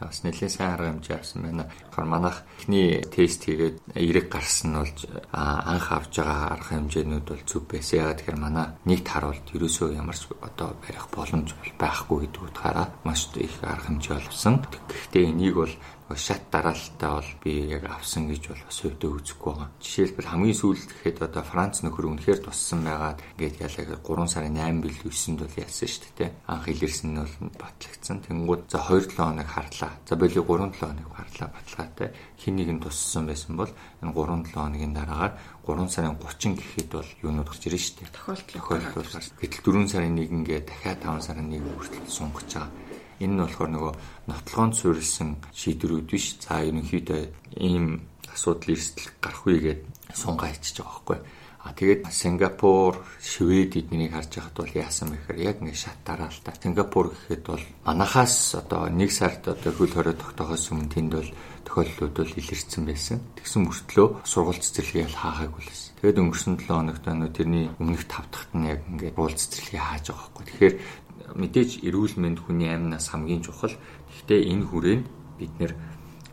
Бас нэлээд сайн арга хэмжээ авсан байна. Тэгэхээр манайх эхний тест хийгээд эрэг гарсан нь болж анх авж байгаа арга хэмжээнүүд бол зөв байсан. Ягаад тэгэхээр манай нэгт харуулт ерөөсөө ямар ч одоо барих боломж байхгүй гэдэг утгаараа маш их арга хэмжээ олсон. Гэхдээ энийг бол шат дараалтаа бол би яг авсан гэж бол бас өвдөө үзэхгүй байгаа. Жишээлбэл хамгийн сүүлд гэхэд одоо Франц нөхөр үнэхээр туссан байгаад ингээд ялаа 3 сарын 8 бил 9-нд бол ялсан шүү дээ. Анх илэрсэн нь бол батлагдсан. Тэнгүүд за 2-7 хоног харлаа. За боли 3-7 хоног харлаа баталгаатай. Хин нэг нь туссан байсан бол энэ 3-7 хоногийн дараагаар 3 сарын 30 гэхэд бол юунууд гарч шүү дээ. Тохиолдол гарч. Гэтэл 4 сарын 1-гээ дахиад 5 сарын 1 хүртэл сунгаж байгаа Энэ нь болохоор нөгөө нотлохонд суурилсан шийдвэрүүд биш. За ерөнхийдөө ийм асуудал эрсдэл гарах үегээд сунгаа ичиж байгаа байхгүй. А тэгээд Сингапур, Швед эднийг харж байхад бол яасан бэ гэхээр яг ингэ шат дараа л та. Сингапур гэхэд бол манахаас одоо нэг сард одоо хөл хорой тогтоохоос өмнө тэнд бол тохиолдлууд бол илэрсэн байсан. Тэгсэн мөртлөө сургууль цэцэрлэгээ хаахаагүй л байсан. Тэгээд өнгөрсөн 7 хоногт нөө тэрний өмнөх тав дахьт нь яг ингээд сургууль цэцэрлэгээ хааж байгаа байхгүй. Тэгэхээр мэдээж эрүүл мэнд хүний амнаас хамгийн чухал. Гэхдээ энэ хүрээнд бид нэр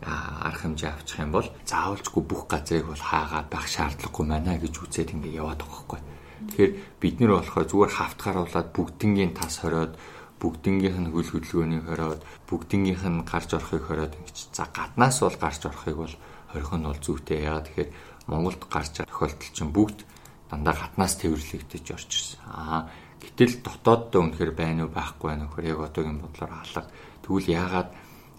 арга хэмжээ авчих юм бол заавалжгүй бүх газрыг бол хаагаад байх шаардлагагүй байна гэж үзээд ингэ яваад байгаа байхгүй. Тэгэхээр бид нэр болохоор зүгээр хавтгаруулад бүгднгийн тас хориод бүгднгийнх нь хөл хөдөлгөөнийг хориод бүгднгийнх нь гарч орохыг хориод ингэж за гаднаас бол гарч орохыг бол хорих нь бол зүйтэй яа тэгэхээр Монголд гарч тохиолдол чинь бүгд дандаа гаднаас тэрвэрлэгдэж орж ирсэн. Аа Гэтэл дотооддоо үнэхээр байна уу байхгүй байна уу яг одоогийн бодлоор алга. Тэгвэл яагаад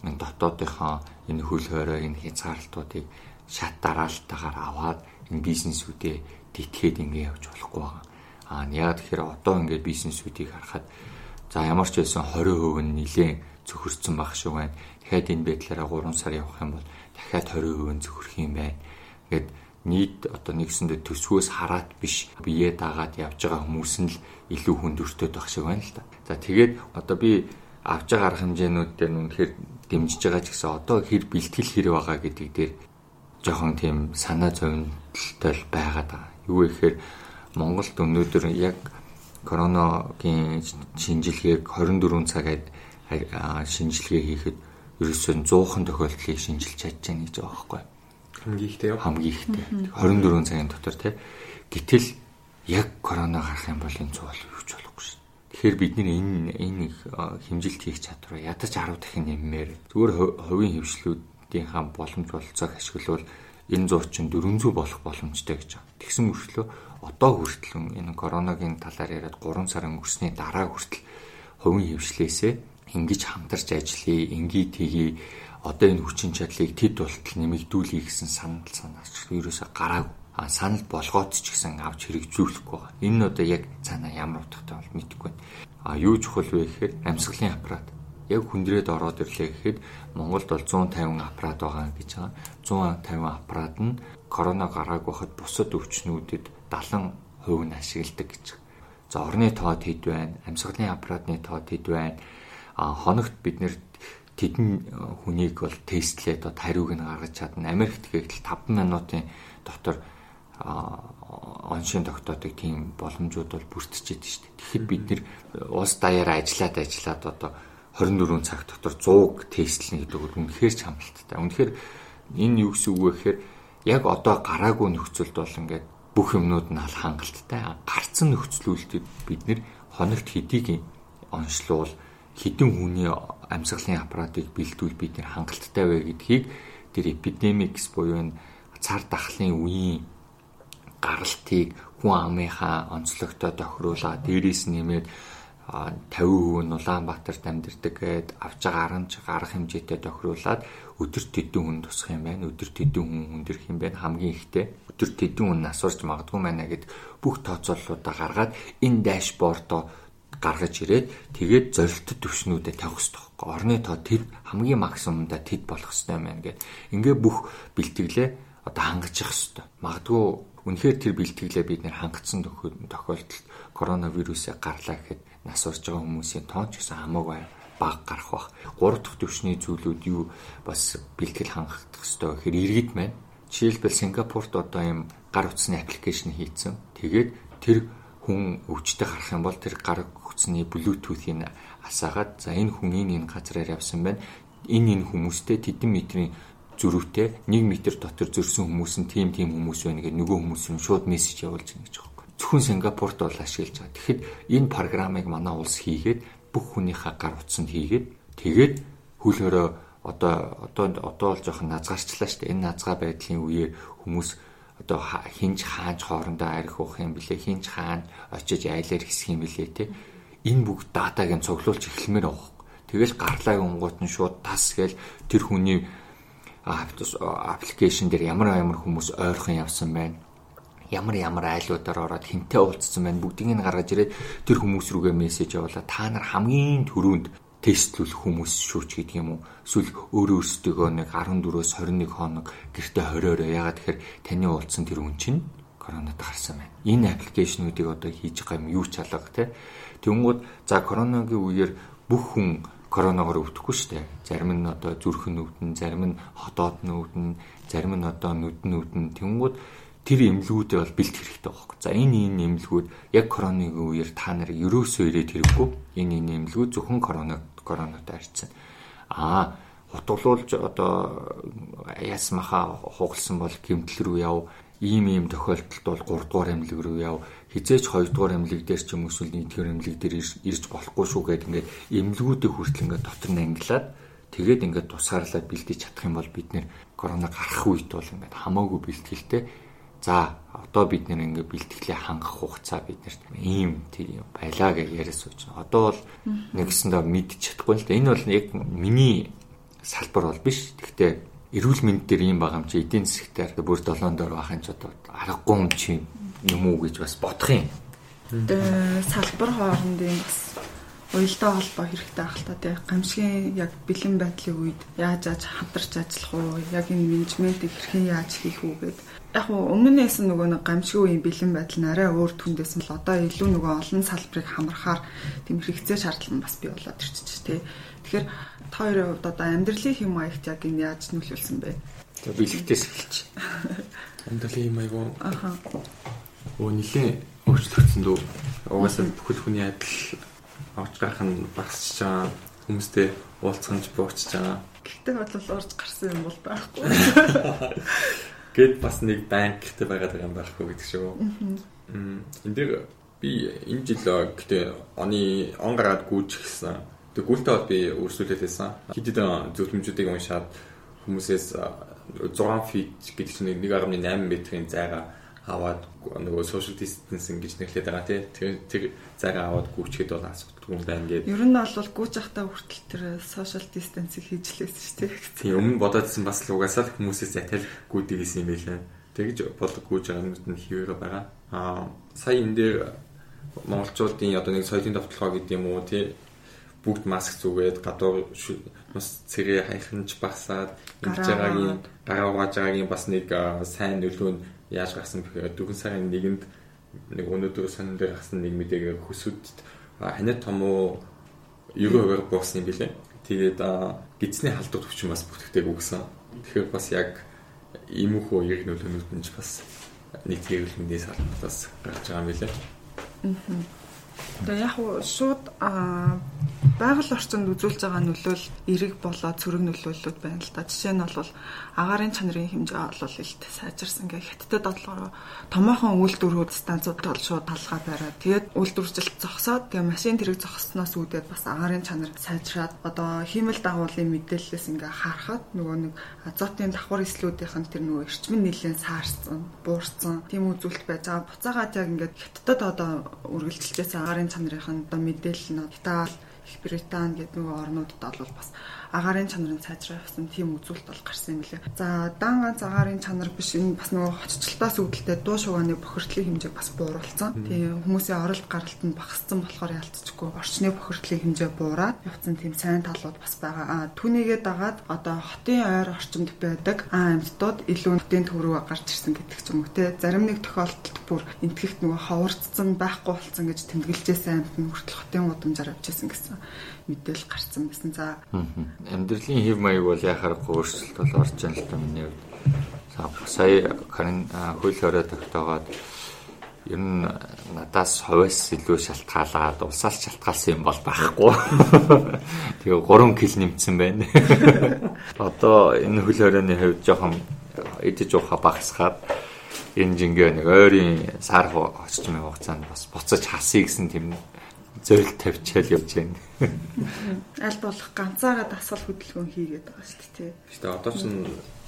энэ дотоодынхоо энэ хөл хорой энэ хязгаарлалтуудыг шат дараалтаагаар аваад энэ бизнесүүдээ тэтгээд ингэ явж болохгүй байгаа. Аа яг тэгэхээр одоо ингээд бизнесүүдийг харахад за ямар ч байсан 20% нь нилээн зөвхөрсөн баг шүү байна. Дахиад энэ байдлаараа 3 сар явах юм бол дахиад 20% зөвхөрөх юм байна. Ингээд нийт одоо нэгсэндээ төсвөөс хараад биш бие дагаад явж байгаа хүмүүс нь л илүү хүндөртэй байх шиг байна л да. За тэгээд одоо би авж байгаа арга хэмжээнүүд дээр үнэхээр дэмжиж байгаа ч гэсэн одоо хэр бэлтгэл хэр байгаа гэдэг дээр жоохон тийм санаа зовнилтой л байгаад байгаа. Юу гэхээр Монголд өнөөдөр яг короногийн шинжилгээг 24 цагаад шинжилгээ хийхэд ерөөсөө 100хан тохиолдлыг шинжилж чадж байгаа гэж байгаа байхгүй юу? Хамгийн ихтэй юу? Хамгийн ихтэй. 24 цагийн дотор тий. Гэтэл яг корона гарах юм бол энэ цуул юу ч болохгүй шин. Тэгэхээр бид нэр энэ энэ хэмжилт хийх чадвараа ядаж 10 дахин нэммээр зүгээр хувийн хөвшлүүд нийтийнхаа боломж болцоог ашиглавал энэ зуучин 400 болох боломжтой гэж байна. Тэгсэн мөрчлөө одоо хүртэл энэ коронавигийн талаар яриад 3 сарын өнгөрсний дараа хүртэл хувийн хөвшлээсээ ингэж хамтарч ажиллая, ингээ тгий одоо энэ хүчин чадлыг тэд болтол нэмэгдүүлэе гэсэн санал санаач ерөөсө гараагүй. А санал болгоод ч гэсэн авч хэрэгжүүлэхгүй байгаа. Энэ нь одоо яг цаанаа ямар утгатай бол мэдэхгүй. А юу чухал вэ гэхээр амьсгалын аппарат яг хүндрээд ороод ирлээ гэхэд Монголд бол 150 аппарат байгаа гэж байгаа. 150 аппарат нь корона гараагүй хад бусад өвчнүүдэд 70% нь ашигладаг гэж. За орны тоод хэд байна? Амьсгалын аппаратны тоод хэд байна? А хоногт бид нэр тэдэн хүнийг бол тестлээд одоо хариуг нь гаргаж чадна. Америкт гэвэл 5 минутын дотор оншин тогтоодог тийм боломжууд бол бүрдчихэд шүү дээ. Тэгэхэд бид нэр улс даяараа ажиллаад ажиллаад одоо 24 цаг дотор 100-г тестлэнэ гэдэг нь үнэхээр ч хамлалттай. Үнэхээр энэ юу гэсэн үг вэ гэхээр яг одоо гараагүй нөхцөлд бол ингээд бүх юмнууд нь хангалттай. Гарцсан нөхцлүүлэлтэд бид нэр хоногт хэдийг онцлуул хідэн хүний амьсгалын аппаратыг бэлдүүл бид нэр хангалттай вэ гэдгийг тэр эпидемикс буюу цар тахлын үеийн гаралтыг хүн амынхаа онцлогтой тохируулаад дээрээс нэмээд 50% нь Улаанбаатарт амьдардаг гэд авч байгаа арамж гарах хэмжээтэй тохируулаад өдөрт тэдэн хүн тусах юм байна. Өдөрт тэдэн хүн хүндэрх юм байна. Хамгийн ихтэй өдөрт тэдэн хүн насварч магадгүй байна гэд бүх тооцооллуудаа гаргаад энэ дашбордоо гаргаж ирээд тэгээд зорилттой төвшнүүдэд тавих хэрэгтэй байхгүй. Орны тоо тэд хамгийн максимумда тэд болох хэрэгтэй юм байна гэд. Ингээ бүх бэлтгэлээ одоо хангаж явах хэрэгтэй. Магадгүй Үнэхээр тэр бэлтгэлээ бид нэр хангацсан тохиолдолд коронавирусыг гарлаа гэхэд нас орж байгаа хүмүүсийн тоон ч гэсэн хамаагүй баг гарах бах. Гурав дахь төвшний зүйлүүд юу бас бэлтгэл хангах хэрэгтэй гэхээр иргэд маань жишээлбэл Сингапурт одоо юм гар утасны аппликейшн хийцэн. Тэгээд тэр хүн өвчтөй гарах юм бол тэр гар утасны Bluetooth-ийг асаагаад за энэ хүн энэ энэ газараар явсан байна. Энэ энэ хүмүүстэй тэдэн метрийн зөрүүтэй 1 м дотор зөрсөн хүмүүс нь тийм тийм хүмүүс байна гэдэг нөгөө хүмүүс нь шууд мессеж явуулж байгаа гэж байгаа юм. Зөвхөн Сингапурт бол ашиглаж байгаа. Тэгэхэд энэ программыг манай улс хийгээд бүх хүнийхээ гар утсанд хийгээд тэгээд хөлөөрөө одоо одоо одоо бол жоохон назгаарчлаа шүү дээ. Энэ назгаа байдлын үеэр хүмүүс одоо хинж хааж хоорондоо арх уух юм блэ хинж хаана очиж айлаар хэсэх юм блэ те. Энэ бүгд датаг нь цуглуулж эхлэмээр байгаа. Тэгэл гарлаа гонгууд нь шууд тас гээл тэр хүний аппликейшн дээр ямар ямар хүмүүс ойрхон явсан байна. Ямар ямар айлуудаар ороод хинтээ уулзсан байна. Бүгдийг нь гаргаж ирээд тэр хүмүүс рүүгээ мессеж явуулаа. Та нар хамгийн түрүүнд тестлүүлэх хүмүүс шүүч гэдэг юм уу эсвэл өөрөө өөрсдөө нэг 14-өөс 21 хоног гэртээ хориороо ягаад тэгэхээр таны уулзсан тэр хүн чинь коронавид гарсан байна. Энэ аппликейшнуудыг одоо хийж байгаа юм юу ч алга те. Тэнгүүд за коронавигийн үеэр бүх хүн коронавигоор өвдөхгүй шүү дээ. Зарим нь одоо зүрх нүдэн, зарим нь хотоод нүдэн, зарим нь одоо нүдэн нүдэн. Тэнгүүд тэр эмнэлгүүдээ бол бэлтгэх хэрэгтэй байхгүй. За энэ энэ эмнэлгүүд яг коронавигийн үеэр та нарыг ерөөсөө ирээд хэрэггүй. Энэ энэ эмнэлгүүд зөвхөн корона коронавитой харьцсан. Аа хутгалуулж одоо ясмаха хугалсан бол гэмтэл рүү яв. Ийм ийм тохиолдолд бол 3 дугаар эмнэлэг рүү яв. Хизээч 2 дугаар эмнэлэг дээр ч юм уу эсвэл 1 дугаар эмнэлэг дээр ирж болохгүй шүү гэдэг ингээд эмнэлгүүдийг хүртэл ингээд дотор нь ангилаад тэгээд ингээд тусгаарлаад бэлдэж чадах юм бол бид нэр корона гарах үед бол ингээд хамаагүй бэлтгэлтэй. За одоо бид нэр ингээд бэлтгэлээ хангах хугацаа бид нарт ийм тийм байлаа гэж яриа сууж байна. Одоо бол нэгсэндээ мэдчих чадахгүй л да. Энэ бол яг миний салбар бол биш. Гэхдээ эрүүл мэнд дээр ийм байгаа юм чи эдийн засгтаар бүр долоон доор байх юм ч одоо аргагүй юм чи юм уу гэж бас бодох юм. Тэгээ салбар хоорондын бас уялдаа холбоо хэрэгтэй ах та тий гамшигын яг бэлэн байдлын үед яаж яаж хамтарч ажиллах уу яг энэ менежментийг хэрхэн яаж хийх үү гэд яг уу өмнөөс нь нөгөө нэг гамшигын үеийн бэлэн байдал нь арай өөр түндээс нь л одоо илүү нөгөө олон салбарыг хамрахаар тийм хэрэгцээ шаардлага бас бий болоод ирчихэж тий тэгэхээр та хоёрын хувьд одоо амьдралын хэм маягт яг энэ яаж нөлөөлсөн бэ? За бэлэгтээс эхэлж. Амьдралын хэм маяг уу? Аха. Өө нилээ өөрчлөгдсөн дөө. Угаасаа бүхэл хүний адил авч гарах нь багасч байгаа. Хүмүүстэй уулзах нь буучж байгаа. Гэхдээ бол орж гарсан юм бол байхгүй. Гэт бас нэг банктэй байгаад байгаа юм байхгүй гэдэг шүү. Мм. Энд дээр би энэ жил гэтээ оны он гараад гүйж гисэн Тэг гүйлтэй бол би өрсөлдөлээсэн. Хэд хэдэн зөвлөмжүүдийг уншаад хүмүүсээс 6 feet гэдэг чинь 1.8 метрийн зайгаа аваад нөгөө social distancing гэж нэрлэдэг байгаа тий. Тэр тэр зайгаа аваад гүйчгээд бол асуудалгүй юм байна гэдэг. Ер нь бол гүйж ахтаа хүртэл тэр social distancing хийж лээсэн шүү дээ. Тийм өмнө бодоодсэн бас л угаасаа л хүмүүсээс захиал гүйдэг гэсэн юм байлаа. Тэгж бол гүйж юмуд нь хിവэрэ байгаа. Аа сая энэ дээр монголчуудын одоо нэг соёлын давталгаа гэдэг юм уу тий бүгд маск зүгээд гадуур бас цэрээ хайханж басаад ингэж байгаагийн гараа угааж байгаагийн бас нэг сайн нөлөө нь яаж гарсан бэхээр дөрвөн сарын нэгэнд нэг өнөөдөр сонин дээр гарсан нэг мэдээг хөсөд ханаа том уу 90% буусан юм билээ. Тэгээд гидсний халдвар төвчин бас бүтгэдэг үгсэн. Тэгэхээр бас яг иймэрхүү яг нөлөөнүүд нь ч бас нийт мэндийн салбартаас гарч байгаа юм билээ. Аа. Тэгээ яг уу шууд байгаль орчинд үзүүлж байгаа нөлөөл эрэг болоо цөрөг нөлөөллүүд байна л да. Жишээ нь бол агаарын чанарын хэмжээ бол илт сайжирсан гэх хятадд бодлогоор томоохон үйлдвэрүүд станцууд бол шууд талхаа бариад тэгээд үйлдвэржилт зогсоод тэгээ машин тэрэг зогссноос үүдээд бас агаарын чанар сайжраад одоо хиймэл дагуулын мэдээллээс ингээ харахад нөгөө нэг азотын давхар эслүүдийнх нь тэр нөгөө эрчим нэлээд саарсан, буурсан тийм үзүүлэлт байж байгаа. Буцаагаад яг ингээд хятадд одоо үргэлжилжээс агаарын чанарын одоо мэдээлэл нь Итали, Их Британи гэдэг нөгөө орнуудад бол бас агаарын чанарын сайжрах гэсэн тийм үзүүлэлт бол гарсан юм лээ. За дан ганц агаарын чанар биш энэ бас нөгөө хоччлтаас үүдэлтэй дуу шугааны бохирдлын хэмжээ бас бууруулсан. Тийм хүмүүсийн оролт гаралт нь багассан болохоор ялцчихгүй орчны бохирдлын хэмжээ буураад явцсан тийм сайн талууд бас байгаа. А түүнийгээ дагаад одоо хотын ойр орчимд байдаг аймтууд илүү хотын төврөг гарч ирсэн гэдэг ч юм уу те. Зарим нэг тохиолдолд бүр энтгэхт нөгөө ховорцсон байхгүй болсон гэж тэмдэглэжсэн аймт нь хүртэл хотын удамжаар авчихсан гэсэн мэдээлэл гарсан гэсэн. За амьдралын хэв маяг бол яхаарахгүй өөрчлөлт бол орж ийн л та миний хувьд. Сая Карин хөл хорой тогтоогоод ер нь надаас хувьас илүү шалтгаалаад улсаас шалтгаалсан юм бол байхгүй. Тэгээ 3 кг нэмсэн байна. Одоо энэ хөл хоройны хувьд жоохон идэж ууха багасгаад энэ жингээ нэг ойрын сар оччмын хугацаанд бас буцаж хасъя гэсэн тийм зорилт тавьчаал явж байна. Аль болох ганцаараа дасгал хөдөлгөөн хийгээд байгаа шүү дээ. Гэтэ одоо ч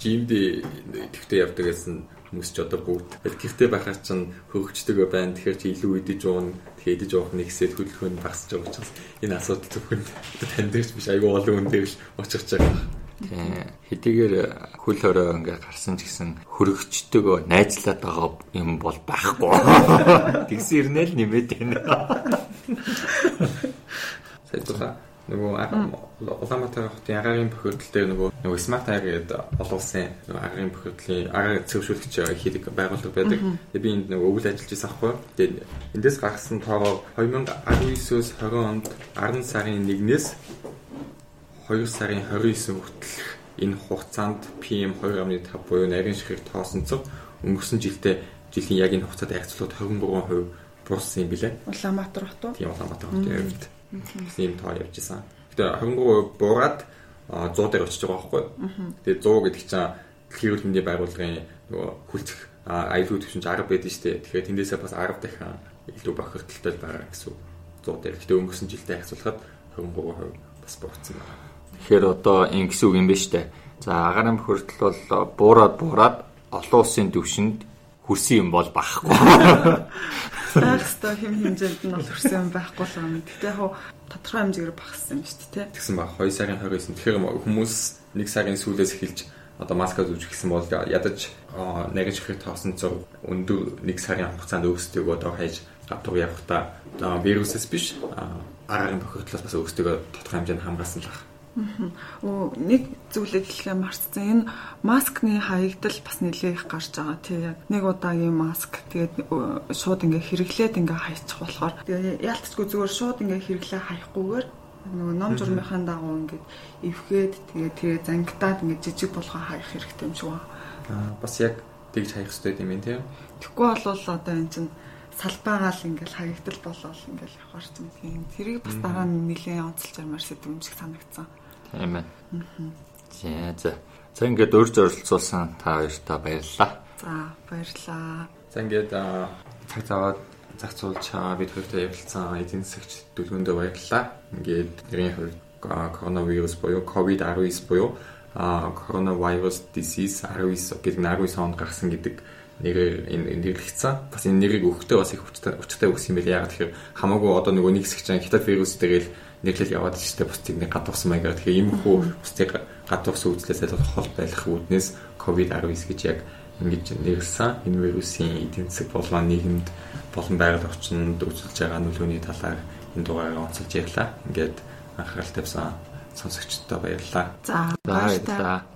жимд идэвхтэй явдаг гэсэн хүмүүс ч одоо бүгд гэртээ байхаар чинь хөгждөг байна. Тэгэхээр чи илүү идэж уун, тэгээ идэж уух нэг хэсэг хөдөлгөөн багасж байгаа учраас энэ асуудал зөвхөн таньдагч биш айгүй олон хүн дээр л учирч байгаа. Хэдийгээр хөл хорой ингээ гарсан ч гэсэн хөргөчдөг найзлаад байгаа юм бол байхгүй. Тэгсэн ирнэ л нэмээд байна. Сайтуха нөгөө Улаанбаатар хотын агаарын бохирдол дээр нөгөө нөгөө Smart Air гэдэг олон улсын агаарын бохирдлын агаар зөвшөөрөгч хийдэг байгууллага байдаг. Тэгээ би энд нөгөө өвөл ажиллаж байсан аахгүй. Тэгээ эндээс гаргасан тоогоо 2019-өөс 20 онд 10 сарын 1-ээс 2 сарын 29 хүртэлх энэ хугацаанд PM2.5 буюу нарийн ширхэг тоосонцог өнгөрсөн жилдээ жилийн яг энэ хугацаанд айцлууд 23% бууссан юм билээ. Улаанбаатар хот уу? Тийм Улаанбаатар хотын хувьд. Тийм тоо явж исэн. Гэтэ 23% буураад 100 дээр очиж байгаа байхгүй. Тэгээ 100 гэдэг чинь дэлхийн эрүүл мэндийн байгууллагын нөгөө хүлцэх аюулгүй төвшинч 10 байдаг шүү дээ. Тэгэхээр тэндээсээ бас 10 дахин илүү бохирдолтой байгаа гэсэн 100 дээр. Гэтэ өнгөрсөн жилдээ харьцуулахад 23% бас буурсан байна. Тэгэхээр одоо ингэс үг юм ба штэ. За агаарын бохирдол бол буураад буураад олон улсын төвшөнд хүрсэн юм бол багхгүй. Байх ёстой хэм хэмжээнд нь бол хүрсэн юм байхгүй л юм. Гэтэ яг тодорхой хэмжээгээр багассан юм шүү дээ. Тэгсэн баг 2 сарын 29. Тэгэхээр хүмүүс 1 сарын сүүлээс эхэлж одоо маска зүүж гисэн бол ядаж нарийн чихрэг тоосон цог өндөр 1 сарын хугацаанд өөрсдөө одоо хайж гадуур явахдаа одоо вирусээс биш агаарын бохирдлоос бас өөрсдөө тодорхой хэмжээнд хамгаалсан л байна. Оо нэг зүйлийг хэлхээ марцсан. Энэ маскны хаягдал бас нэлээ их гарч байгаа тий яг. Нэг удаагийн маск тэгээд шууд ингээ хэрэглээд ингээ хайчих болохоор тэгээ яалтчгүй зүгээр шууд ингээ хэрэглээ хайхгүйгээр нөгөө ном журмынхаа дагуу ингээд эвхээд тэгээ тэгээ зангидаад ингээд жижиг болгоо хаях хэрэгтэй юм шиг байна. Аа бас яг тэгж хаях хэрэгтэй юм тийм. Тэгэхгүй бол одоо эн чинь салбаагаал ингээл хаягдал болол ингээл явахар ч юм тийм. Тэрийг бас дараа нь нэлээд онцолж ярмаар сэдв юм шиг санагдсан. Тийм ээ. За за. За ингээд урьж оролцуулсан та хоёртаа баярлалаа. За баярлалаа. За ингээд цаг цаваад зохицуулж чаа бид хоёртой ярилцсан эдийн засагч дүлгөөндөө баярлалаа. Ингээд нэрийн хувьд коронавирус буюу ковид 19 буюу coronavirus disease 19 гэдэг 19 онд гарсан гэдэг нэрээр энэ нэрлэгдсэн. Бас энэ нэрийг өгөхдөө бас их хүчтэй хүчтэй өгсөн юм байл. Яг тэгэхээр хамаагүй одоо нөгөө нэг хэсэг чинь хятад вирус дээр л нэрлэл яваад штэ бусдыг нэг гадуурсан маягаар. Тэгэхээр ийм хүү бусдыг гадуурсан үзлээсээ хол байх үүднээс COVID-19 гэж яг ингэж нэрлсэн. Энэ вирусын эдийн засаг болон нийгэмд болон байгаль орчинд үзүүлж байгаа нөлөөний талаар энэ дугаараа онцолж ярьлаа. Ингээд анхаарал тавьсан сонсогчдод баярлалаа. За баярлалаа.